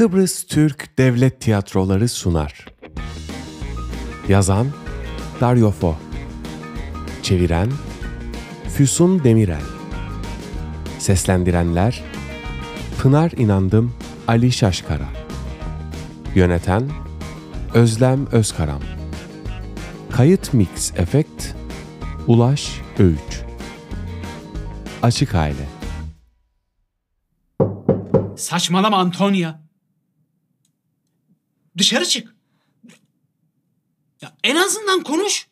Kıbrıs Türk Devlet Tiyatroları sunar. Yazan Dario Fo. Çeviren Füsun Demirel. Seslendirenler Pınar İnandım Ali Şaşkara. Yöneten Özlem Özkaram. Kayıt Mix Efekt Ulaş Öğüç Açık Aile. Saçmalama Antonia. Dışarı çık. Ya en azından konuş.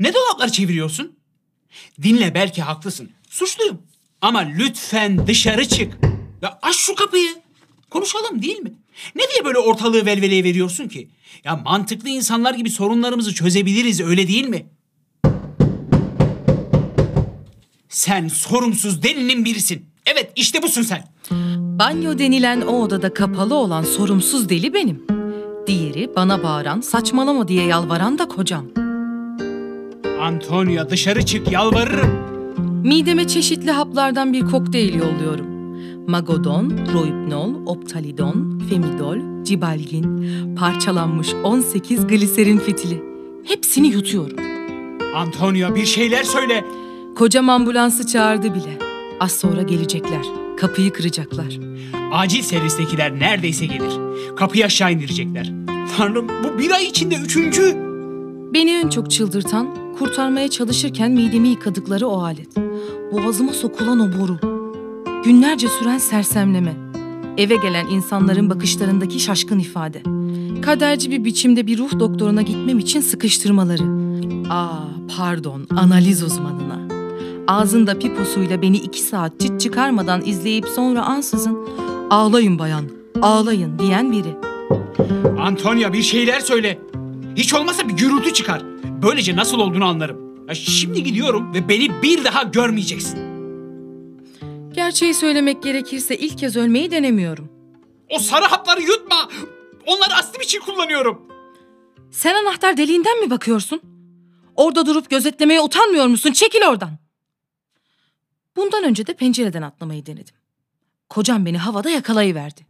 Ne dolaplar çeviriyorsun? Dinle belki haklısın. Suçluyum. Ama lütfen dışarı çık. Ya aç şu kapıyı. Konuşalım değil mi? Ne diye böyle ortalığı velveleye veriyorsun ki? Ya mantıklı insanlar gibi sorunlarımızı çözebiliriz öyle değil mi? Sen sorumsuz delinin birisin. Evet işte busun sen. Banyo denilen o odada kapalı olan sorumsuz deli benim. Diğeri bana bağıran, saçmalama diye yalvaran da kocam. Antonia dışarı çık yalvarırım. Mideme çeşitli haplardan bir kokteyl yolluyorum. Magodon, Rohypnol, Optalidon, Femidol, Cibalgin, parçalanmış 18 gliserin fitili. Hepsini yutuyorum. Antonia bir şeyler söyle. Kocam ambulansı çağırdı bile. Az sonra gelecekler. Kapıyı kıracaklar. Acil servistekiler neredeyse gelir. Kapıyı aşağı indirecekler. Tanrım bu bir ay içinde üçüncü. Beni en çok çıldırtan, kurtarmaya çalışırken midemi yıkadıkları o alet. Boğazıma sokulan o boru. Günlerce süren sersemleme. Eve gelen insanların bakışlarındaki şaşkın ifade. Kaderci bir biçimde bir ruh doktoruna gitmem için sıkıştırmaları. Aa, pardon, analiz uzmanına. Ağzında piposuyla beni iki saat çıt çıkarmadan izleyip sonra ansızın ağlayın bayan, ağlayın diyen biri. Antonia bir şeyler söyle. Hiç olmazsa bir gürültü çıkar. Böylece nasıl olduğunu anlarım. Ya şimdi gidiyorum ve beni bir daha görmeyeceksin. Gerçeği söylemek gerekirse ilk kez ölmeyi denemiyorum. O sarı hapları yutma. Onları astım için kullanıyorum. Sen anahtar deliğinden mi bakıyorsun? Orada durup gözetlemeye utanmıyor musun? Çekil oradan. Bundan önce de pencereden atlamayı denedim. Kocam beni havada yakalayıverdi.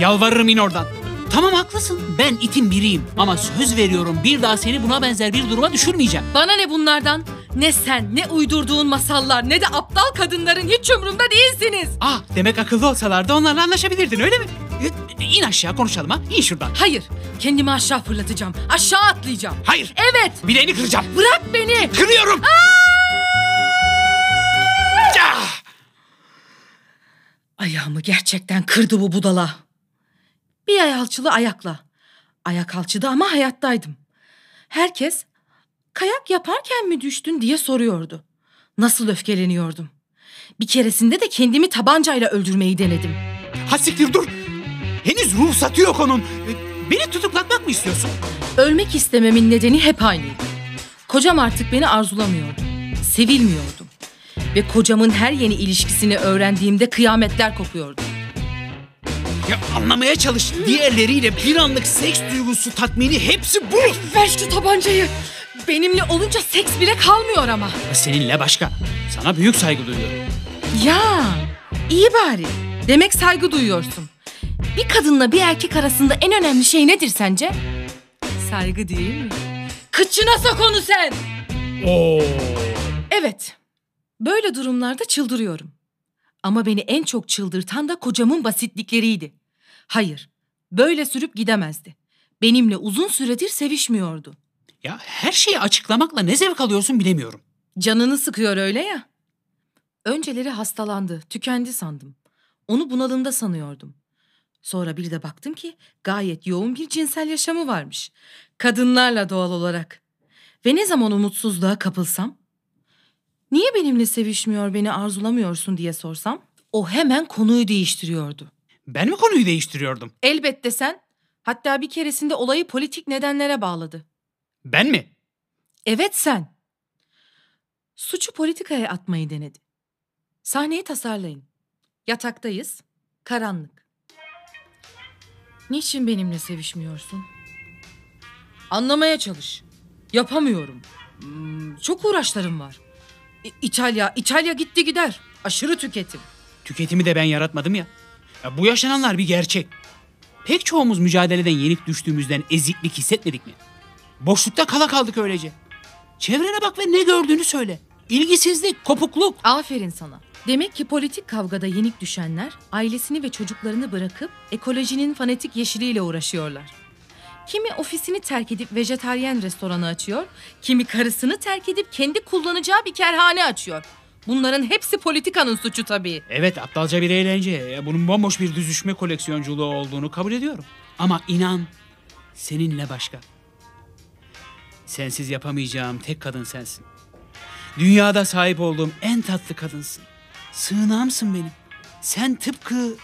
Yalvarırım in oradan. Tamam haklısın. Ben itin biriyim. Ama söz veriyorum bir daha seni buna benzer bir duruma düşürmeyeceğim. Bana ne bunlardan? Ne sen, ne uydurduğun masallar, ne de aptal kadınların hiç umurumda değilsiniz. Ah demek akıllı olsalardı onlarla anlaşabilirdin öyle mi? E, İn aşağı konuşalım ha. İn şuradan. Hayır, kendimi aşağı fırlatacağım. Aşağı atlayacağım. Hayır. Evet, Bileğini kıracağım. bırak beni. Kırıyorum. Ah! Ayağımı gerçekten kırdı bu budala. Bir ay alçılı ayakla. Ayak alçıdı ama hayattaydım. Herkes kayak yaparken mi düştün diye soruyordu. Nasıl öfkeleniyordum. Bir keresinde de kendimi tabancayla öldürmeyi denedim. Ha siktir dur. Henüz ruhsatı yok onun. E, Beni tutuklatmak mı istiyorsun? Ölmek istememin nedeni hep aynıydı. Kocam artık beni arzulamıyordu. Sevilmiyordum. Ve kocamın her yeni ilişkisini öğrendiğimde kıyametler kopuyordu. Ya anlamaya çalış. Diğerleriyle bir anlık seks duygusu tatmini hepsi bu. Ver şu tabancayı. Benimle olunca seks bile kalmıyor ama. Seninle başka. Sana büyük saygı duyuyorum. Ya iyi bari. Demek saygı duyuyorsun. Bir kadınla bir erkek arasında en önemli şey nedir sence? Saygı değil mi? Kıçına sok onu sen. Oo. Evet. Böyle durumlarda çıldırıyorum. Ama beni en çok çıldırtan da kocamın basitlikleriydi. Hayır, böyle sürüp gidemezdi. Benimle uzun süredir sevişmiyordu. Ya her şeyi açıklamakla ne zevk alıyorsun bilemiyorum. Canını sıkıyor öyle ya. Önceleri hastalandı, tükendi sandım. Onu bunalımda sanıyordum. Sonra bir de baktım ki gayet yoğun bir cinsel yaşamı varmış. Kadınlarla doğal olarak. Ve ne zaman umutsuzluğa kapılsam, niye benimle sevişmiyor, beni arzulamıyorsun diye sorsam, o hemen konuyu değiştiriyordu. Ben mi konuyu değiştiriyordum? Elbette sen. Hatta bir keresinde olayı politik nedenlere bağladı. Ben mi? Evet sen. Suçu politikaya atmayı denedi. Sahneyi tasarlayın. Yataktayız. Karanlık. Niçin benimle sevişmiyorsun? Anlamaya çalış. Yapamıyorum. Hmm, Çok uğraşlarım var. İ- İtalya, İtalya gitti gider. Aşırı tüketim. Tüketimi de ben yaratmadım ya. Ya bu yaşananlar bir gerçek. Pek çoğumuz mücadeleden yenik düştüğümüzden eziklik hissetmedik mi? Boşlukta kala kaldık öylece. Çevrene bak ve ne gördüğünü söyle. İlgisizlik, kopukluk. Aferin sana. Demek ki politik kavgada yenik düşenler ailesini ve çocuklarını bırakıp ekolojinin fanatik yeşiliyle uğraşıyorlar. Kimi ofisini terk edip vejetaryen restoranı açıyor, kimi karısını terk edip kendi kullanacağı bir kerhane açıyor. Bunların hepsi politikanın suçu tabii. Evet aptalca bir eğlence. Ya Bunun bomboş bir düzüşme koleksiyonculuğu olduğunu kabul ediyorum. Ama inan seninle başka. Sensiz yapamayacağım tek kadın sensin. Dünyada sahip olduğum en tatlı kadınsın. Sığınağımsın benim. Sen tıpkı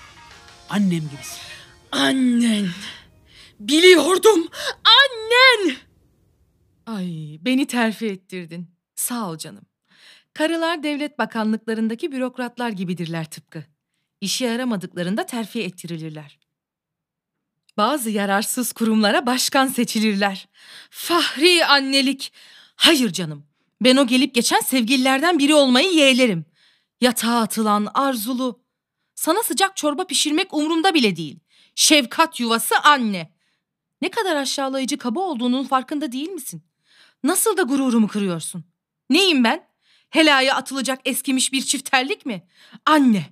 annem gibisin. Annen. Biliyordum. Annen. Ay beni terfi ettirdin. Sağ ol canım. Karılar devlet bakanlıklarındaki bürokratlar gibidirler tıpkı. İşe yaramadıklarında terfi ettirilirler. Bazı yararsız kurumlara başkan seçilirler. Fahri annelik. Hayır canım. Ben o gelip geçen sevgililerden biri olmayı yeğlerim. Yatağa atılan, arzulu. Sana sıcak çorba pişirmek umurumda bile değil. Şefkat yuvası anne. Ne kadar aşağılayıcı kaba olduğunun farkında değil misin? Nasıl da gururumu kırıyorsun? Neyim ben? Helaya atılacak eskimiş bir çifterlik mi? Anne,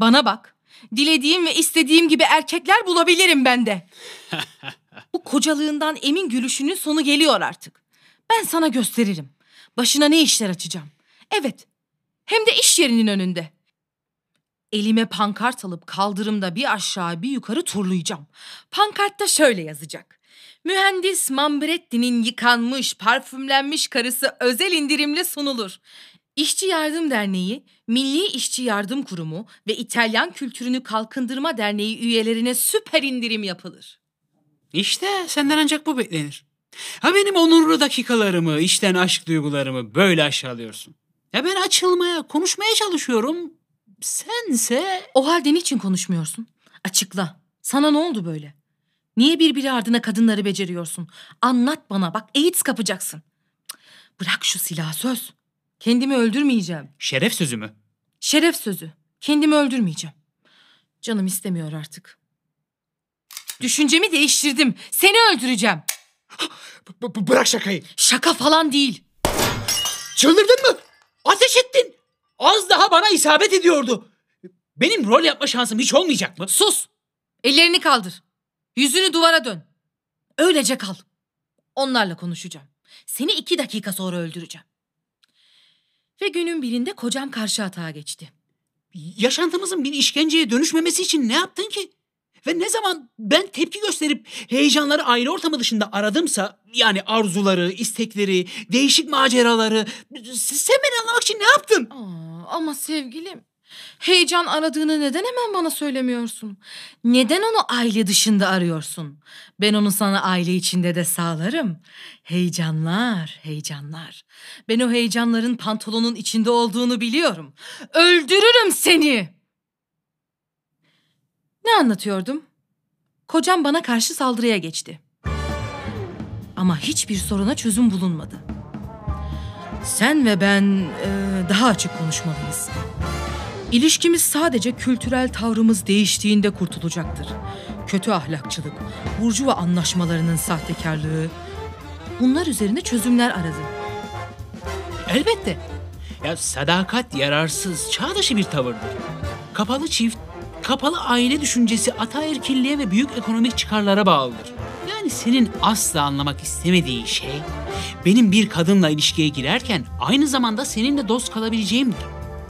bana bak. Dilediğim ve istediğim gibi erkekler bulabilirim ben de. Bu kocalığından emin gülüşünün sonu geliyor artık. Ben sana gösteririm. Başına ne işler açacağım. Evet, hem de iş yerinin önünde. Elime pankart alıp kaldırımda bir aşağı bir yukarı turlayacağım. Pankartta şöyle yazacak. Mühendis Mambretti'nin yıkanmış, parfümlenmiş karısı özel indirimle sunulur. İşçi Yardım Derneği, Milli İşçi Yardım Kurumu ve İtalyan Kültürünü Kalkındırma Derneği üyelerine süper indirim yapılır. İşte senden ancak bu beklenir. Ha benim onurlu dakikalarımı, içten aşk duygularımı böyle aşağılıyorsun. Ya ben açılmaya, konuşmaya çalışıyorum. Sense... O halde niçin konuşmuyorsun? Açıkla. Sana ne oldu böyle? Niye birbiri ardına kadınları beceriyorsun? Anlat bana bak AIDS kapacaksın. Bırak şu silahı söz. Kendimi öldürmeyeceğim. Şeref sözü mü? Şeref sözü. Kendimi öldürmeyeceğim. Canım istemiyor artık. Düşüncemi değiştirdim. Seni öldüreceğim. bırak şakayı. Şaka falan değil. Çıldırdın mı? Ateş ettin. Az daha bana isabet ediyordu. Benim rol yapma şansım hiç olmayacak mı? Sus. Ellerini kaldır. Yüzünü duvara dön. Öylece kal. Onlarla konuşacağım. Seni iki dakika sonra öldüreceğim. Ve günün birinde kocam karşı atağa geçti. Yaşantımızın bir işkenceye dönüşmemesi için ne yaptın ki? Ve ne zaman ben tepki gösterip heyecanları aile ortamı dışında aradımsa yani arzuları, istekleri, değişik maceraları sen beni anlamak için ne yaptın? Aa, ama sevgilim, heyecan aradığını neden hemen bana söylemiyorsun? Neden onu aile dışında arıyorsun? Ben onu sana aile içinde de sağlarım. Heyecanlar, heyecanlar. Ben o heyecanların pantolonun içinde olduğunu biliyorum. Öldürürüm seni. Ne anlatıyordum? Kocam bana karşı saldırıya geçti. Ama hiçbir soruna çözüm bulunmadı. Sen ve ben e, daha açık konuşmalıyız. İlişkimiz sadece kültürel tavrımız değiştiğinde kurtulacaktır. Kötü ahlakçılık, burjuva anlaşmalarının sahtekarlığı. Bunlar üzerine çözümler aradı. Elbette. Ya sadakat yararsız, çağ dışı bir tavırdır. Kapalı çift, kapalı aile düşüncesi ataerkilliğe ve büyük ekonomik çıkarlara bağlıdır. Yani senin asla anlamak istemediğin şey, benim bir kadınla ilişkiye girerken aynı zamanda seninle dost kalabileceğimdir.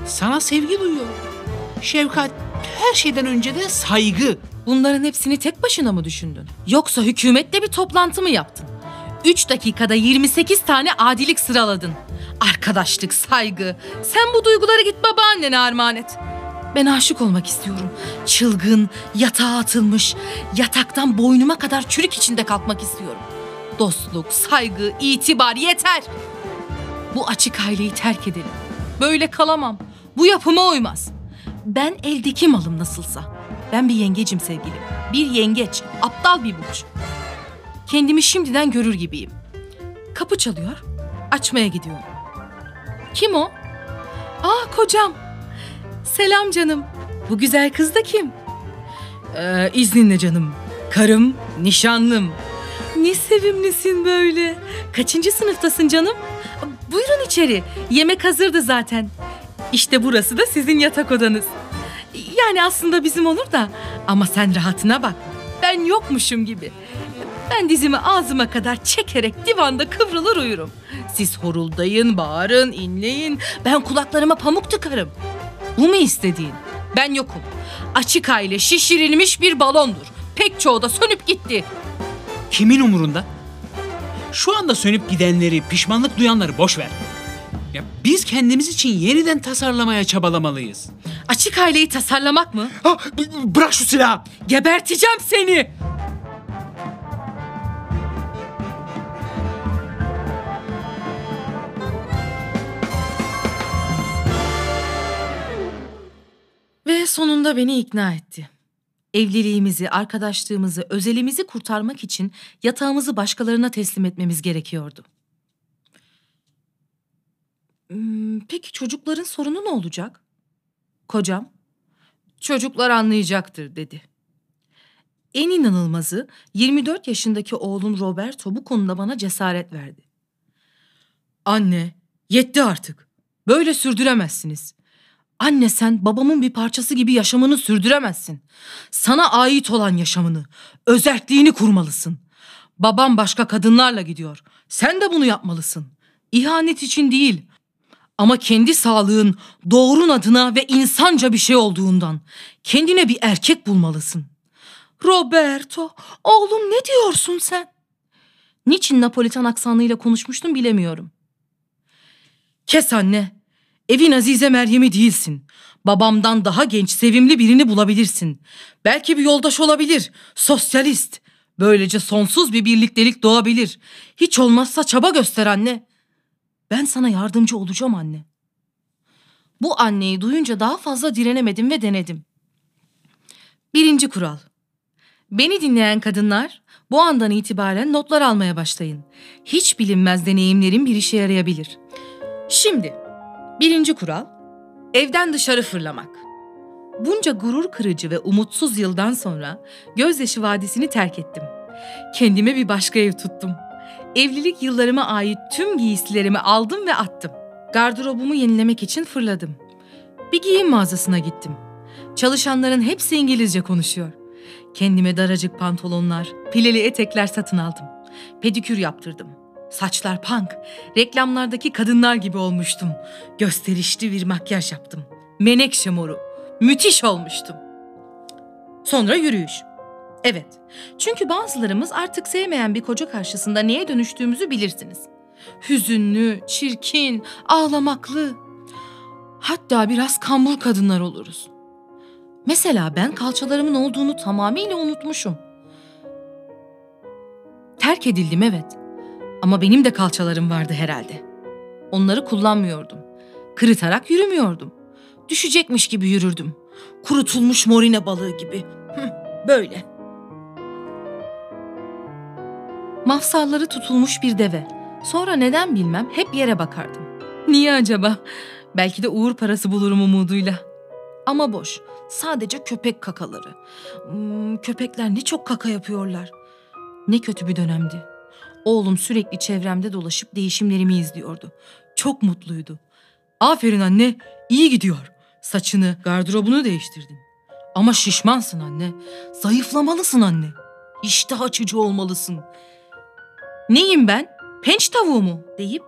Sana sevgi duyuyorum. Şefkat, her şeyden önce de saygı. Bunların hepsini tek başına mı düşündün? Yoksa hükümetle bir toplantı mı yaptın? 3 dakikada 28 tane adilik sıraladın. Arkadaşlık, saygı. Sen bu duyguları git babaannene armağan et. Ben aşık olmak istiyorum. Çılgın, yatağa atılmış, yataktan boynuma kadar çürük içinde kalkmak istiyorum. Dostluk, saygı, itibar yeter. Bu açık aileyi terk edelim. Böyle kalamam. Bu yapıma uymaz. Ben eldeki malım nasılsa. Ben bir yengecim sevgilim. Bir yengeç, aptal bir burç. Kendimi şimdiden görür gibiyim. Kapı çalıyor. Açmaya gidiyorum. Kim o? Aa kocam. Selam canım. Bu güzel kız da kim? Ee, izninle canım. Karım, nişanlım. Ne sevimlisin böyle. Kaçıncı sınıftasın canım? Buyurun içeri. Yemek hazırdı zaten. İşte burası da sizin yatak odanız. Yani aslında bizim olur da ama sen rahatına bak. Ben yokmuşum gibi. Ben dizimi ağzıma kadar çekerek divanda kıvrılır uyurum. Siz horuldayın, bağırın, inleyin. Ben kulaklarıma pamuk tıkarım. Bu mu istediğin? Ben yokum. Açık aile şişirilmiş bir balondur. Pek çoğu da sönüp gitti. Kimin umurunda? Şu anda sönüp gidenleri, pişmanlık duyanları boş ver. Ya biz kendimiz için yeniden tasarlamaya çabalamalıyız. Açık aileyi tasarlamak mı? Ha, b- bırak şu silahı. Geberteceğim seni. Sonunda beni ikna etti. Evliliğimizi, arkadaşlığımızı, özelimizi kurtarmak için yatağımızı başkalarına teslim etmemiz gerekiyordu. Hmm, Peki çocukların sorunu ne olacak? Kocam, çocuklar anlayacaktır dedi. En inanılmazı 24 yaşındaki oğlum Roberto bu konuda bana cesaret verdi. Anne, yetti artık. Böyle sürdüremezsiniz. Anne sen babamın bir parçası gibi yaşamını sürdüremezsin. Sana ait olan yaşamını, özerkliğini kurmalısın. Babam başka kadınlarla gidiyor. Sen de bunu yapmalısın. İhanet için değil. Ama kendi sağlığın, doğrun adına ve insanca bir şey olduğundan kendine bir erkek bulmalısın. Roberto, oğlum ne diyorsun sen? Niçin Napolitan aksanıyla konuşmuştum bilemiyorum. Kes anne. Evin Azize Meryem'i değilsin. Babamdan daha genç, sevimli birini bulabilirsin. Belki bir yoldaş olabilir. Sosyalist. Böylece sonsuz bir birliktelik doğabilir. Hiç olmazsa çaba göster anne. Ben sana yardımcı olacağım anne. Bu anneyi duyunca daha fazla direnemedim ve denedim. Birinci kural. Beni dinleyen kadınlar bu andan itibaren notlar almaya başlayın. Hiç bilinmez deneyimlerin bir işe yarayabilir. Şimdi birinci kural evden dışarı fırlamak. Bunca gurur kırıcı ve umutsuz yıldan sonra Gözyaşı Vadisi'ni terk ettim. Kendime bir başka ev tuttum. Evlilik yıllarıma ait tüm giysilerimi aldım ve attım. Gardırobumu yenilemek için fırladım. Bir giyim mağazasına gittim. Çalışanların hepsi İngilizce konuşuyor. Kendime daracık pantolonlar, pileli etekler satın aldım. Pedikür yaptırdım. Saçlar punk, reklamlardaki kadınlar gibi olmuştum. Gösterişli bir makyaj yaptım. Menekşe moru. Müthiş olmuştum. Sonra yürüyüş. Evet. Çünkü bazılarımız artık sevmeyen bir koca karşısında neye dönüştüğümüzü bilirsiniz. Hüzünlü, çirkin, ağlamaklı. Hatta biraz kambur kadınlar oluruz. Mesela ben kalçalarımın olduğunu tamamıyla unutmuşum. Terk edildim evet. Ama benim de kalçalarım vardı herhalde. Onları kullanmıyordum. Kırıtarak yürümüyordum. Düşecekmiş gibi yürürdüm. Kurutulmuş morine balığı gibi. Böyle. Mafsalları tutulmuş bir deve. Sonra neden bilmem hep yere bakardım. Niye acaba? Belki de uğur parası bulurum umuduyla. Ama boş. Sadece köpek kakaları. Hmm, köpekler ne çok kaka yapıyorlar. Ne kötü bir dönemdi. Oğlum sürekli çevremde dolaşıp değişimlerimi izliyordu. Çok mutluydu. Aferin anne, iyi gidiyor. Saçını, gardırobunu değiştirdin. Ama şişmansın anne. Zayıflamalısın anne. İştah açıcı olmalısın. Neyim ben? Penç tavuğu mu? deyip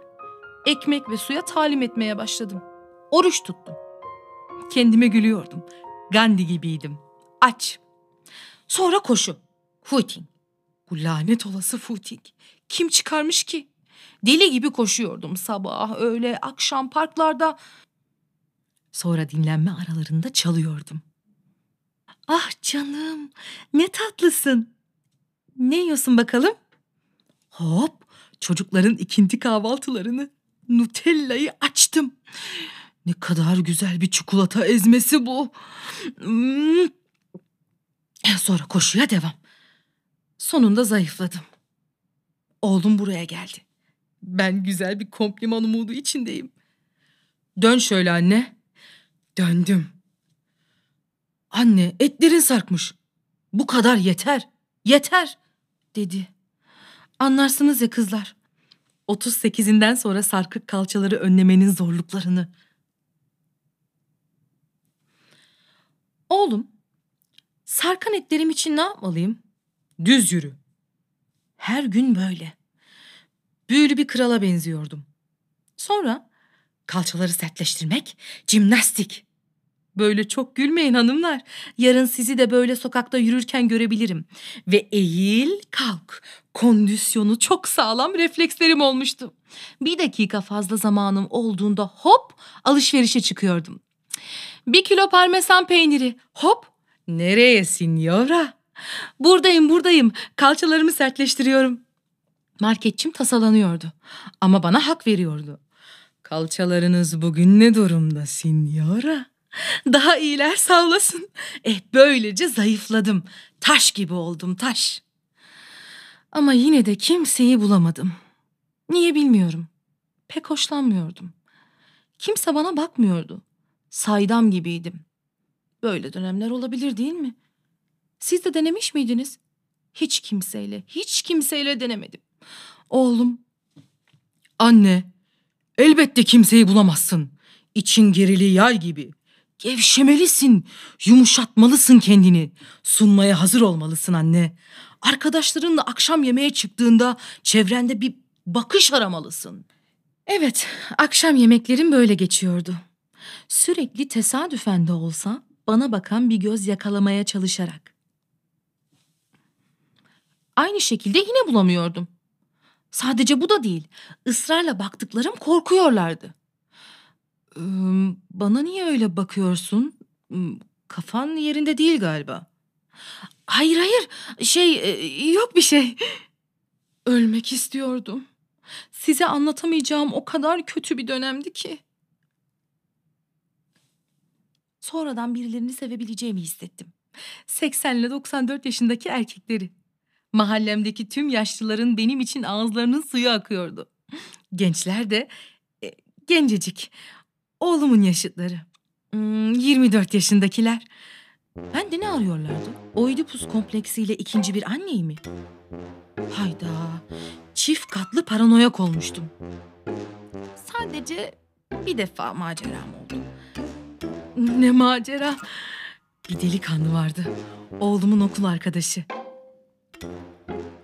ekmek ve suya talim etmeye başladım. Oruç tuttum. Kendime gülüyordum. Gandhi gibiydim. Aç. Sonra koşu. Footing. Bu lanet olası footing. Kim çıkarmış ki? Deli gibi koşuyordum sabah, öğle, akşam parklarda. Sonra dinlenme aralarında çalıyordum. Ah canım, ne tatlısın. Ne yiyorsun bakalım? Hop, çocukların ikinci kahvaltılarını, Nutella'yı açtım. Ne kadar güzel bir çikolata ezmesi bu. Hmm. Sonra koşuya devam. Sonunda zayıfladım. Oğlum buraya geldi. Ben güzel bir kompliman umudu içindeyim. Dön şöyle anne. Döndüm. Anne etlerin sarkmış. Bu kadar yeter. Yeter dedi. Anlarsınız ya kızlar. 38'inden sonra sarkık kalçaları önlemenin zorluklarını. Oğlum, sarkan etlerim için ne yapmalıyım? Düz yürü. Her gün böyle. Büyülü bir krala benziyordum. Sonra kalçaları sertleştirmek, jimnastik. Böyle çok gülmeyin hanımlar. Yarın sizi de böyle sokakta yürürken görebilirim. Ve eğil kalk. Kondisyonu çok sağlam reflekslerim olmuştu. Bir dakika fazla zamanım olduğunda hop alışverişe çıkıyordum. Bir kilo parmesan peyniri hop. Nereye signora? Buradayım buradayım. Kalçalarımı sertleştiriyorum. Marketçim tasalanıyordu. Ama bana hak veriyordu. Kalçalarınız bugün ne durumda signora? Daha iyiler sağ olasın. Eh böylece zayıfladım. Taş gibi oldum taş. Ama yine de kimseyi bulamadım. Niye bilmiyorum. Pek hoşlanmıyordum. Kimse bana bakmıyordu. Saydam gibiydim. Böyle dönemler olabilir değil mi? Siz de denemiş miydiniz? Hiç kimseyle, hiç kimseyle denemedim. Oğlum, anne, elbette kimseyi bulamazsın. İçin gerili yay gibi. Gevşemelisin, yumuşatmalısın kendini. Sunmaya hazır olmalısın anne. Arkadaşlarınla akşam yemeğe çıktığında çevrende bir bakış aramalısın. Evet, akşam yemeklerim böyle geçiyordu. Sürekli tesadüfen de olsa bana bakan bir göz yakalamaya çalışarak. Aynı şekilde yine bulamıyordum. Sadece bu da değil. Israrla baktıklarım korkuyorlardı. Ee, bana niye öyle bakıyorsun? Kafan yerinde değil galiba. Hayır hayır. Şey e, yok bir şey. Ölmek istiyordum. Size anlatamayacağım o kadar kötü bir dönemdi ki. Sonradan birilerini sevebileceğimi hissettim. 80 ile 94 yaşındaki erkekleri. Mahallemdeki tüm yaşlıların benim için ağızlarının suyu akıyordu. Gençler de e, gencecik. Oğlumun yaşıtları. Hmm, 24 yaşındakiler. Ben de ne arıyorlardı? Oidipus kompleksiyle ikinci bir anneyi mi? Hayda. Çift katlı paranoyak olmuştum. Sadece bir defa maceram oldu. Ne macera. Bir delikanlı vardı. Oğlumun okul arkadaşı.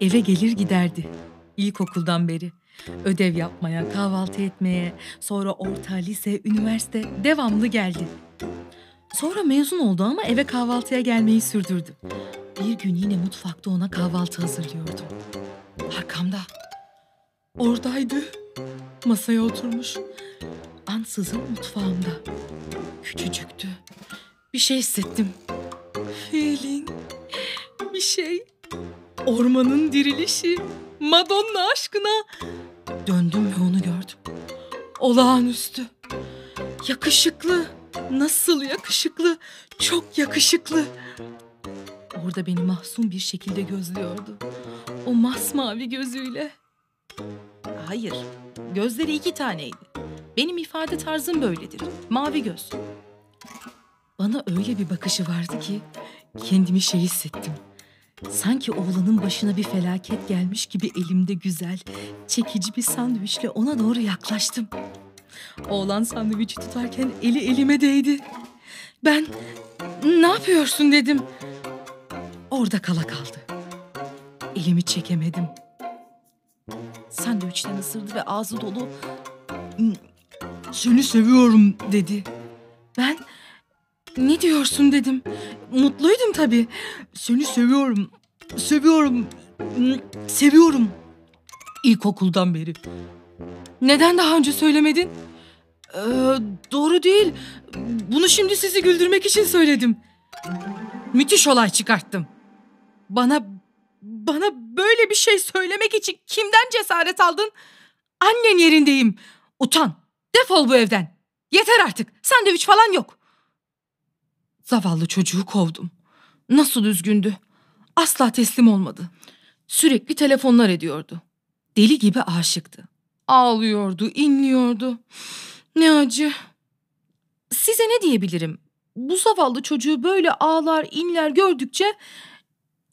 Eve gelir giderdi. İlkokuldan beri. Ödev yapmaya, kahvaltı etmeye, sonra orta, lise, üniversite devamlı geldi. Sonra mezun oldu ama eve kahvaltıya gelmeyi sürdürdü. Bir gün yine mutfakta ona kahvaltı hazırlıyordum. Arkamda. Oradaydı. Masaya oturmuş. Ansızın mutfağımda. Küçücüktü. Bir şey hissettim. Feeling. Bir şey. Ormanın dirilişi. Madonna aşkına. Döndüm ve onu gördüm. Olağanüstü. Yakışıklı. Nasıl yakışıklı. Çok yakışıklı. Orada beni mahzun bir şekilde gözlüyordu. O masmavi gözüyle. Hayır, gözleri iki taneydi. Benim ifade tarzım böyledir. Mavi göz. Bana öyle bir bakışı vardı ki kendimi şey hissettim. Sanki oğlanın başına bir felaket gelmiş gibi elimde güzel, çekici bir sandviçle ona doğru yaklaştım. Oğlan sandviçi tutarken eli elime değdi. Ben ne yapıyorsun dedim. Orada kala kaldı. Elimi çekemedim. Sandviçten ısırdı ve ağzı dolu seni seviyorum dedi. Ben ne diyorsun dedim. Mutluydum tabii. Seni seviyorum. Seviyorum. Seviyorum. İlkokuldan beri. Neden daha önce söylemedin? Ee, doğru değil. Bunu şimdi sizi güldürmek için söyledim. Müthiş olay çıkarttım. Bana bana böyle bir şey söylemek için kimden cesaret aldın? Annen yerindeyim. Utan. Defol bu evden. Yeter artık. Sandviç falan yok. Zavallı çocuğu kovdum. Nasıl üzgündü. Asla teslim olmadı. Sürekli telefonlar ediyordu. Deli gibi aşıktı. Ağlıyordu, inliyordu. Ne acı. Size ne diyebilirim? Bu zavallı çocuğu böyle ağlar, inler gördükçe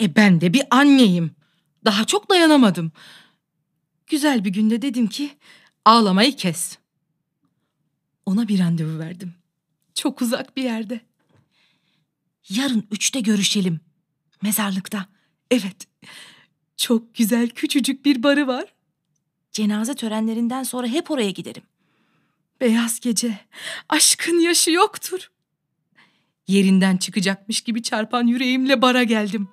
E ben de bir anneyim. Daha çok dayanamadım. Güzel bir günde dedim ki ağlamayı kes. Ona bir randevu verdim. Çok uzak bir yerde. Yarın üçte görüşelim. Mezarlıkta. Evet. Çok güzel küçücük bir barı var. Cenaze törenlerinden sonra hep oraya giderim. Beyaz gece. Aşkın yaşı yoktur. Yerinden çıkacakmış gibi çarpan yüreğimle bara geldim.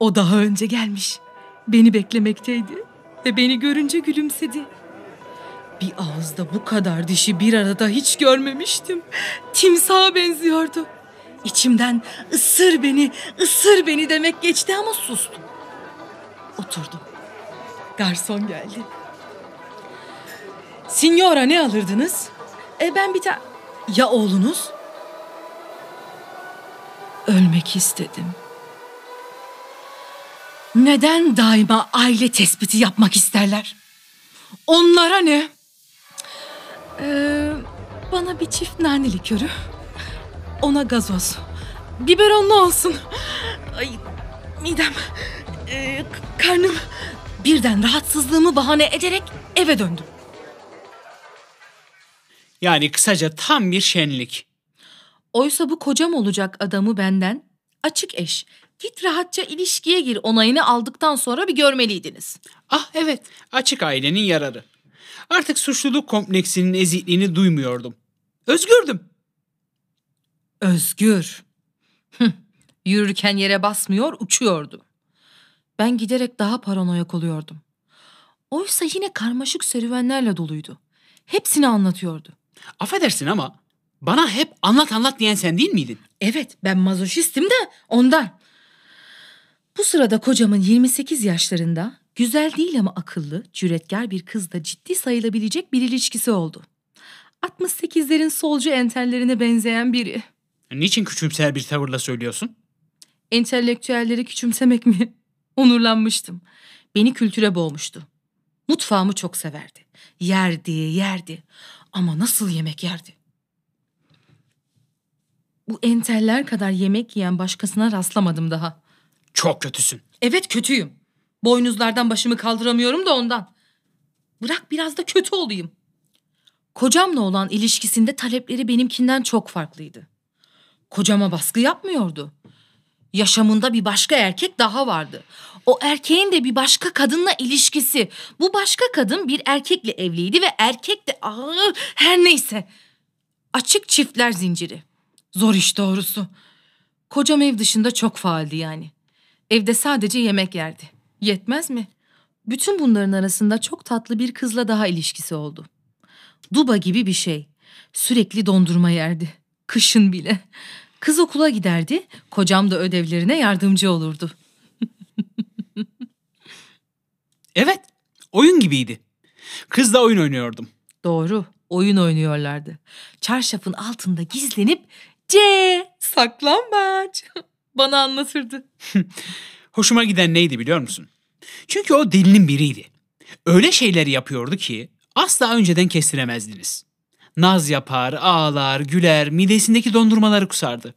O daha önce gelmiş. Beni beklemekteydi ve beni görünce gülümsedi. Bir ağızda bu kadar dişi bir arada hiç görmemiştim. Timsaha benziyordu. İçimden ısır beni, ısır beni demek geçti ama sustum. Oturdum. Garson geldi. Signora ne alırdınız? E ben bir tane... Ya oğlunuz? Ölmek istedim. Neden daima aile tespiti yapmak isterler? Onlara ne? Ee, bana bir çift nane likörü. Ona gazoz. Biberonlu olsun. Ay, midem, ee, karnım. Birden rahatsızlığımı bahane ederek eve döndüm. Yani kısaca tam bir şenlik. Oysa bu kocam olacak adamı benden açık eş. Git rahatça ilişkiye gir onayını aldıktan sonra bir görmeliydiniz. Ah evet, açık ailenin yararı. Artık suçluluk kompleksinin ezikliğini duymuyordum. Özgürdüm. Özgür. Hıh, Yürürken yere basmıyor, uçuyordu. Ben giderek daha paranoyak oluyordum. Oysa yine karmaşık serüvenlerle doluydu. Hepsini anlatıyordu. Affedersin ama bana hep anlat anlat diyen sen değil miydin? Evet, ben mazoşistim de ondan. Bu sırada kocamın 28 yaşlarında güzel değil ama akıllı, cüretkar bir kızla ciddi sayılabilecek bir ilişkisi oldu. 68'lerin solcu entellerine benzeyen biri. Niçin küçümser bir tavırla söylüyorsun? Entelektüelleri küçümsemek mi? Onurlanmıştım. Beni kültüre boğmuştu. Mutfağımı çok severdi. Yerdi, yerdi. Ama nasıl yemek yerdi? Bu enteller kadar yemek yiyen başkasına rastlamadım daha. Çok kötüsün. Evet kötüyüm. Boynuzlardan başımı kaldıramıyorum da ondan. Bırak biraz da kötü olayım. Kocamla olan ilişkisinde talepleri benimkinden çok farklıydı. Kocama baskı yapmıyordu. Yaşamında bir başka erkek daha vardı. O erkeğin de bir başka kadınla ilişkisi. Bu başka kadın bir erkekle evliydi ve erkek de aa, her neyse. Açık çiftler zinciri. Zor iş doğrusu. Kocam ev dışında çok faaldi yani. Evde sadece yemek yerdi. Yetmez mi? Bütün bunların arasında çok tatlı bir kızla daha ilişkisi oldu. Duba gibi bir şey. Sürekli dondurma yerdi. Kışın bile. Kız okula giderdi, kocam da ödevlerine yardımcı olurdu. Evet, oyun gibiydi. Kızla oyun oynuyordum. Doğru, oyun oynuyorlardı. Çarşafın altında gizlenip C saklambaç bana anlatırdı. Hoşuma giden neydi biliyor musun? Çünkü o delinin biriydi. Öyle şeyler yapıyordu ki asla önceden kestiremezdiniz. Naz yapar, ağlar, güler, midesindeki dondurmaları kusardı.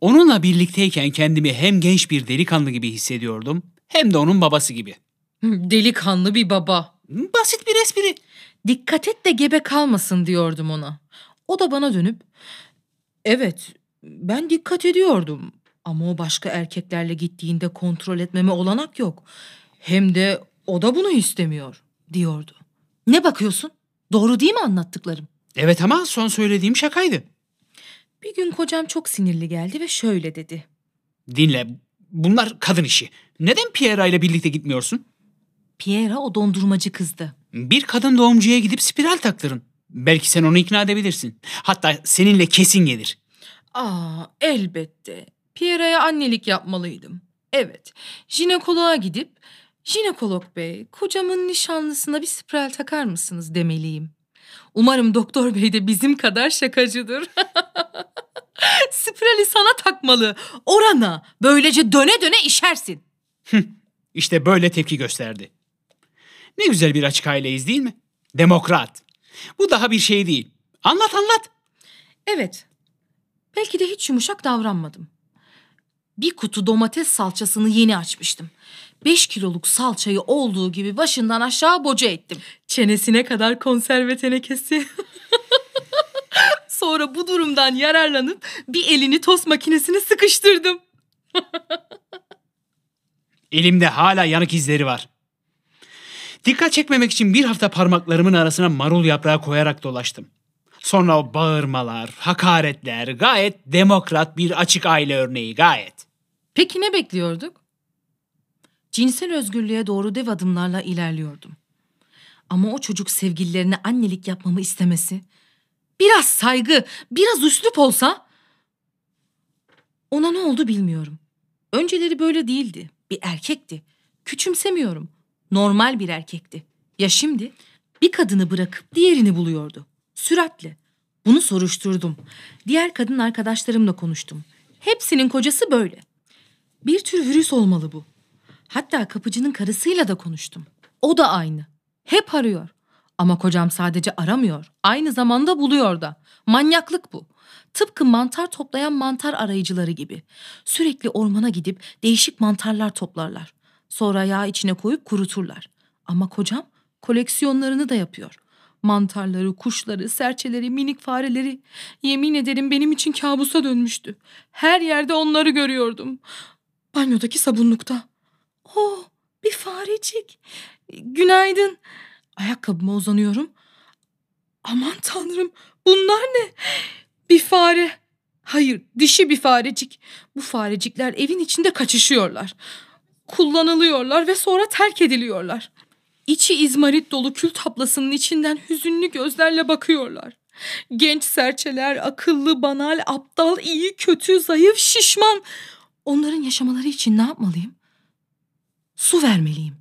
Onunla birlikteyken kendimi hem genç bir delikanlı gibi hissediyordum hem de onun babası gibi. Delikanlı bir baba. Basit bir espri. Dikkat et de gebe kalmasın diyordum ona. O da bana dönüp evet ben dikkat ediyordum ama o başka erkeklerle gittiğinde kontrol etmeme olanak yok. Hem de o da bunu istemiyor diyordu. Ne bakıyorsun? Doğru değil mi anlattıklarım? Evet ama son söylediğim şakaydı. Bir gün kocam çok sinirli geldi ve şöyle dedi. Dinle, bunlar kadın işi. Neden Piera ile birlikte gitmiyorsun? Piera o dondurmacı kızdı. Bir kadın doğumcuya gidip spiral taktırın. Belki sen onu ikna edebilirsin. Hatta seninle kesin gelir. Aa elbette. Pierre'ye annelik yapmalıydım. Evet. Jinekoloğa gidip jinekolog bey kocamın nişanlısına bir spiral takar mısınız demeliyim. Umarım doktor bey de bizim kadar şakacıdır. Spirali sana takmalı. Orana. Böylece döne döne işersin. İşte böyle tepki gösterdi. Ne güzel bir açık aileyiz değil mi? Demokrat. Bu daha bir şey değil. Anlat anlat. Evet. Belki de hiç yumuşak davranmadım. Bir kutu domates salçasını yeni açmıştım. 5 kiloluk salçayı olduğu gibi başından aşağı boca ettim. Çenesine kadar konserve tenekesi. Sonra bu durumdan yararlanıp bir elini tost makinesine sıkıştırdım. Elimde hala yanık izleri var. Dikkat çekmemek için bir hafta parmaklarımın arasına marul yaprağı koyarak dolaştım. Sonra o bağırmalar, hakaretler, gayet demokrat bir açık aile örneği gayet. Peki ne bekliyorduk? Cinsel özgürlüğe doğru dev adımlarla ilerliyordum. Ama o çocuk sevgililerine annelik yapmamı istemesi, biraz saygı, biraz üslup olsa ona ne oldu bilmiyorum. Önceleri böyle değildi. Bir erkekti. Küçümsemiyorum. Normal bir erkekti. Ya şimdi bir kadını bırakıp diğerini buluyordu. Süratle. Bunu soruşturdum. Diğer kadın arkadaşlarımla konuştum. Hepsinin kocası böyle. Bir tür virüs olmalı bu. Hatta kapıcının karısıyla da konuştum. O da aynı. Hep arıyor. Ama kocam sadece aramıyor. Aynı zamanda buluyor da. Manyaklık bu. Tıpkı mantar toplayan mantar arayıcıları gibi. Sürekli ormana gidip değişik mantarlar toplarlar. Sonra yağ içine koyup kuruturlar. Ama kocam koleksiyonlarını da yapıyor. Mantarları, kuşları, serçeleri, minik fareleri. Yemin ederim benim için kabusa dönmüştü. Her yerde onları görüyordum. Banyodaki sabunlukta. Oh, bir farecik. Günaydın. Ayakkabıma uzanıyorum. Aman tanrım, bunlar ne? Bir fare. Hayır, dişi bir farecik. Bu farecikler evin içinde kaçışıyorlar. Kullanılıyorlar ve sonra terk ediliyorlar. İçi izmarit dolu kül tablasının içinden hüzünlü gözlerle bakıyorlar. Genç serçeler akıllı, banal, aptal, iyi, kötü, zayıf, şişman. Onların yaşamaları için ne yapmalıyım? Su vermeliyim.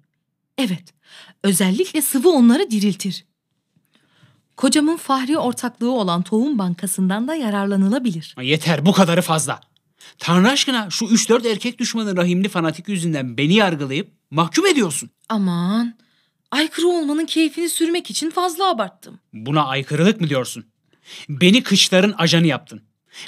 Evet, özellikle sıvı onları diriltir. Kocamın fahri ortaklığı olan tohum bankasından da yararlanılabilir. Yeter bu kadarı fazla. Tanrı aşkına şu 3-4 erkek düşmanı rahimli fanatik yüzünden beni yargılayıp mahkum ediyorsun. Aman, aykırı olmanın keyfini sürmek için fazla abarttım. Buna aykırılık mı diyorsun? Beni kıçların ajanı yaptın.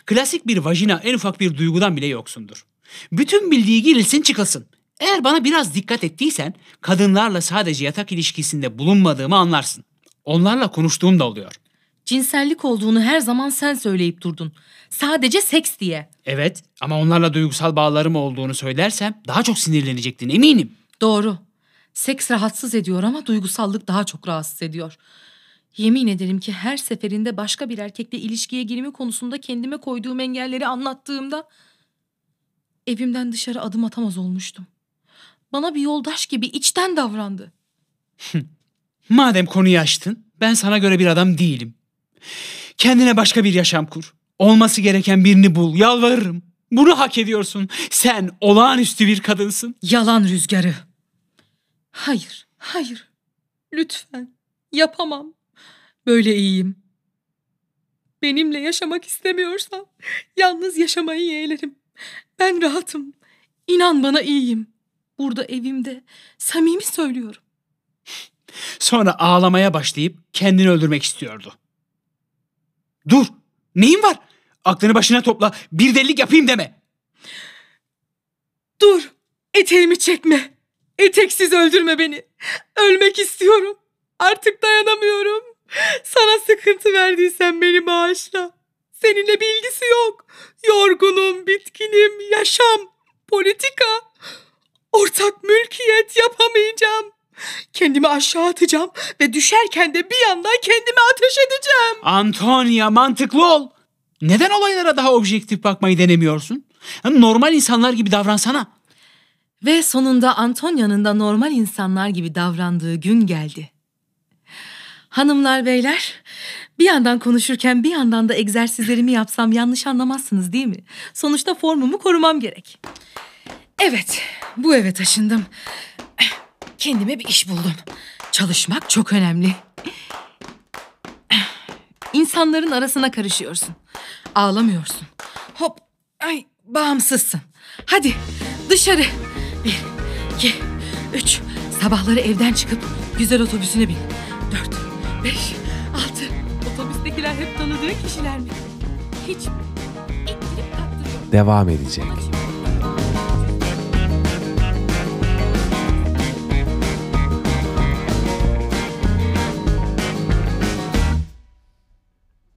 Klasik bir vajina en ufak bir duygudan bile yoksundur. Bütün bildiği girilsin çıkılsın. Eğer bana biraz dikkat ettiysen kadınlarla sadece yatak ilişkisinde bulunmadığımı anlarsın. Onlarla konuştuğum da oluyor. Cinsellik olduğunu her zaman sen söyleyip durdun. Sadece seks diye. Evet ama onlarla duygusal bağlarım olduğunu söylersem daha çok sinirlenecektin eminim. Doğru. Seks rahatsız ediyor ama duygusallık daha çok rahatsız ediyor. Yemin ederim ki her seferinde başka bir erkekle ilişkiye girme konusunda kendime koyduğum engelleri anlattığımda evimden dışarı adım atamaz olmuştum. Bana bir yoldaş gibi içten davrandı. Madem konuyu açtın ben sana göre bir adam değilim. Kendine başka bir yaşam kur. Olması gereken birini bul yalvarırım. Bunu hak ediyorsun. Sen olağanüstü bir kadınsın. Yalan rüzgarı. Hayır, hayır. Lütfen. Yapamam. Böyle iyiyim. Benimle yaşamak istemiyorsan yalnız yaşamayı yeğlerim. Ben rahatım. İnan bana iyiyim. Burada evimde samimi söylüyorum. Sonra ağlamaya başlayıp kendini öldürmek istiyordu. Dur. Neyin var? Aklını başına topla. Bir delilik yapayım deme. Dur. Eteğimi çekme. Eteksiz öldürme beni. Ölmek istiyorum. Artık dayanamıyorum. Sana sıkıntı verdiysen beni bağışla. Seninle bir ilgisi yok. Yorgunum, bitkinim, yaşam, politika. Ortak mülkiyet yapamayacağım. Kendimi aşağı atacağım ve düşerken de bir yandan kendime ateş edeceğim. Antonia mantıklı ol. Neden olaylara daha objektif bakmayı denemiyorsun? Normal insanlar gibi davransana. Ve sonunda Antonia'nın da normal insanlar gibi davrandığı gün geldi. Hanımlar beyler, bir yandan konuşurken bir yandan da egzersizlerimi yapsam yanlış anlamazsınız değil mi? Sonuçta formumu korumam gerek. Evet, bu eve taşındım. Kendime bir iş buldum. Çalışmak çok önemli. İnsanların arasına karışıyorsun. Ağlamıyorsun. Hop, ay bağımsızsın. Hadi dışarı. Bir, iki, üç. Sabahları evden çıkıp güzel otobüsüne bin. Dört, beş, altı. Otobüstekiler hep tanıdığı kişiler mi? Hiç. Devam edecek.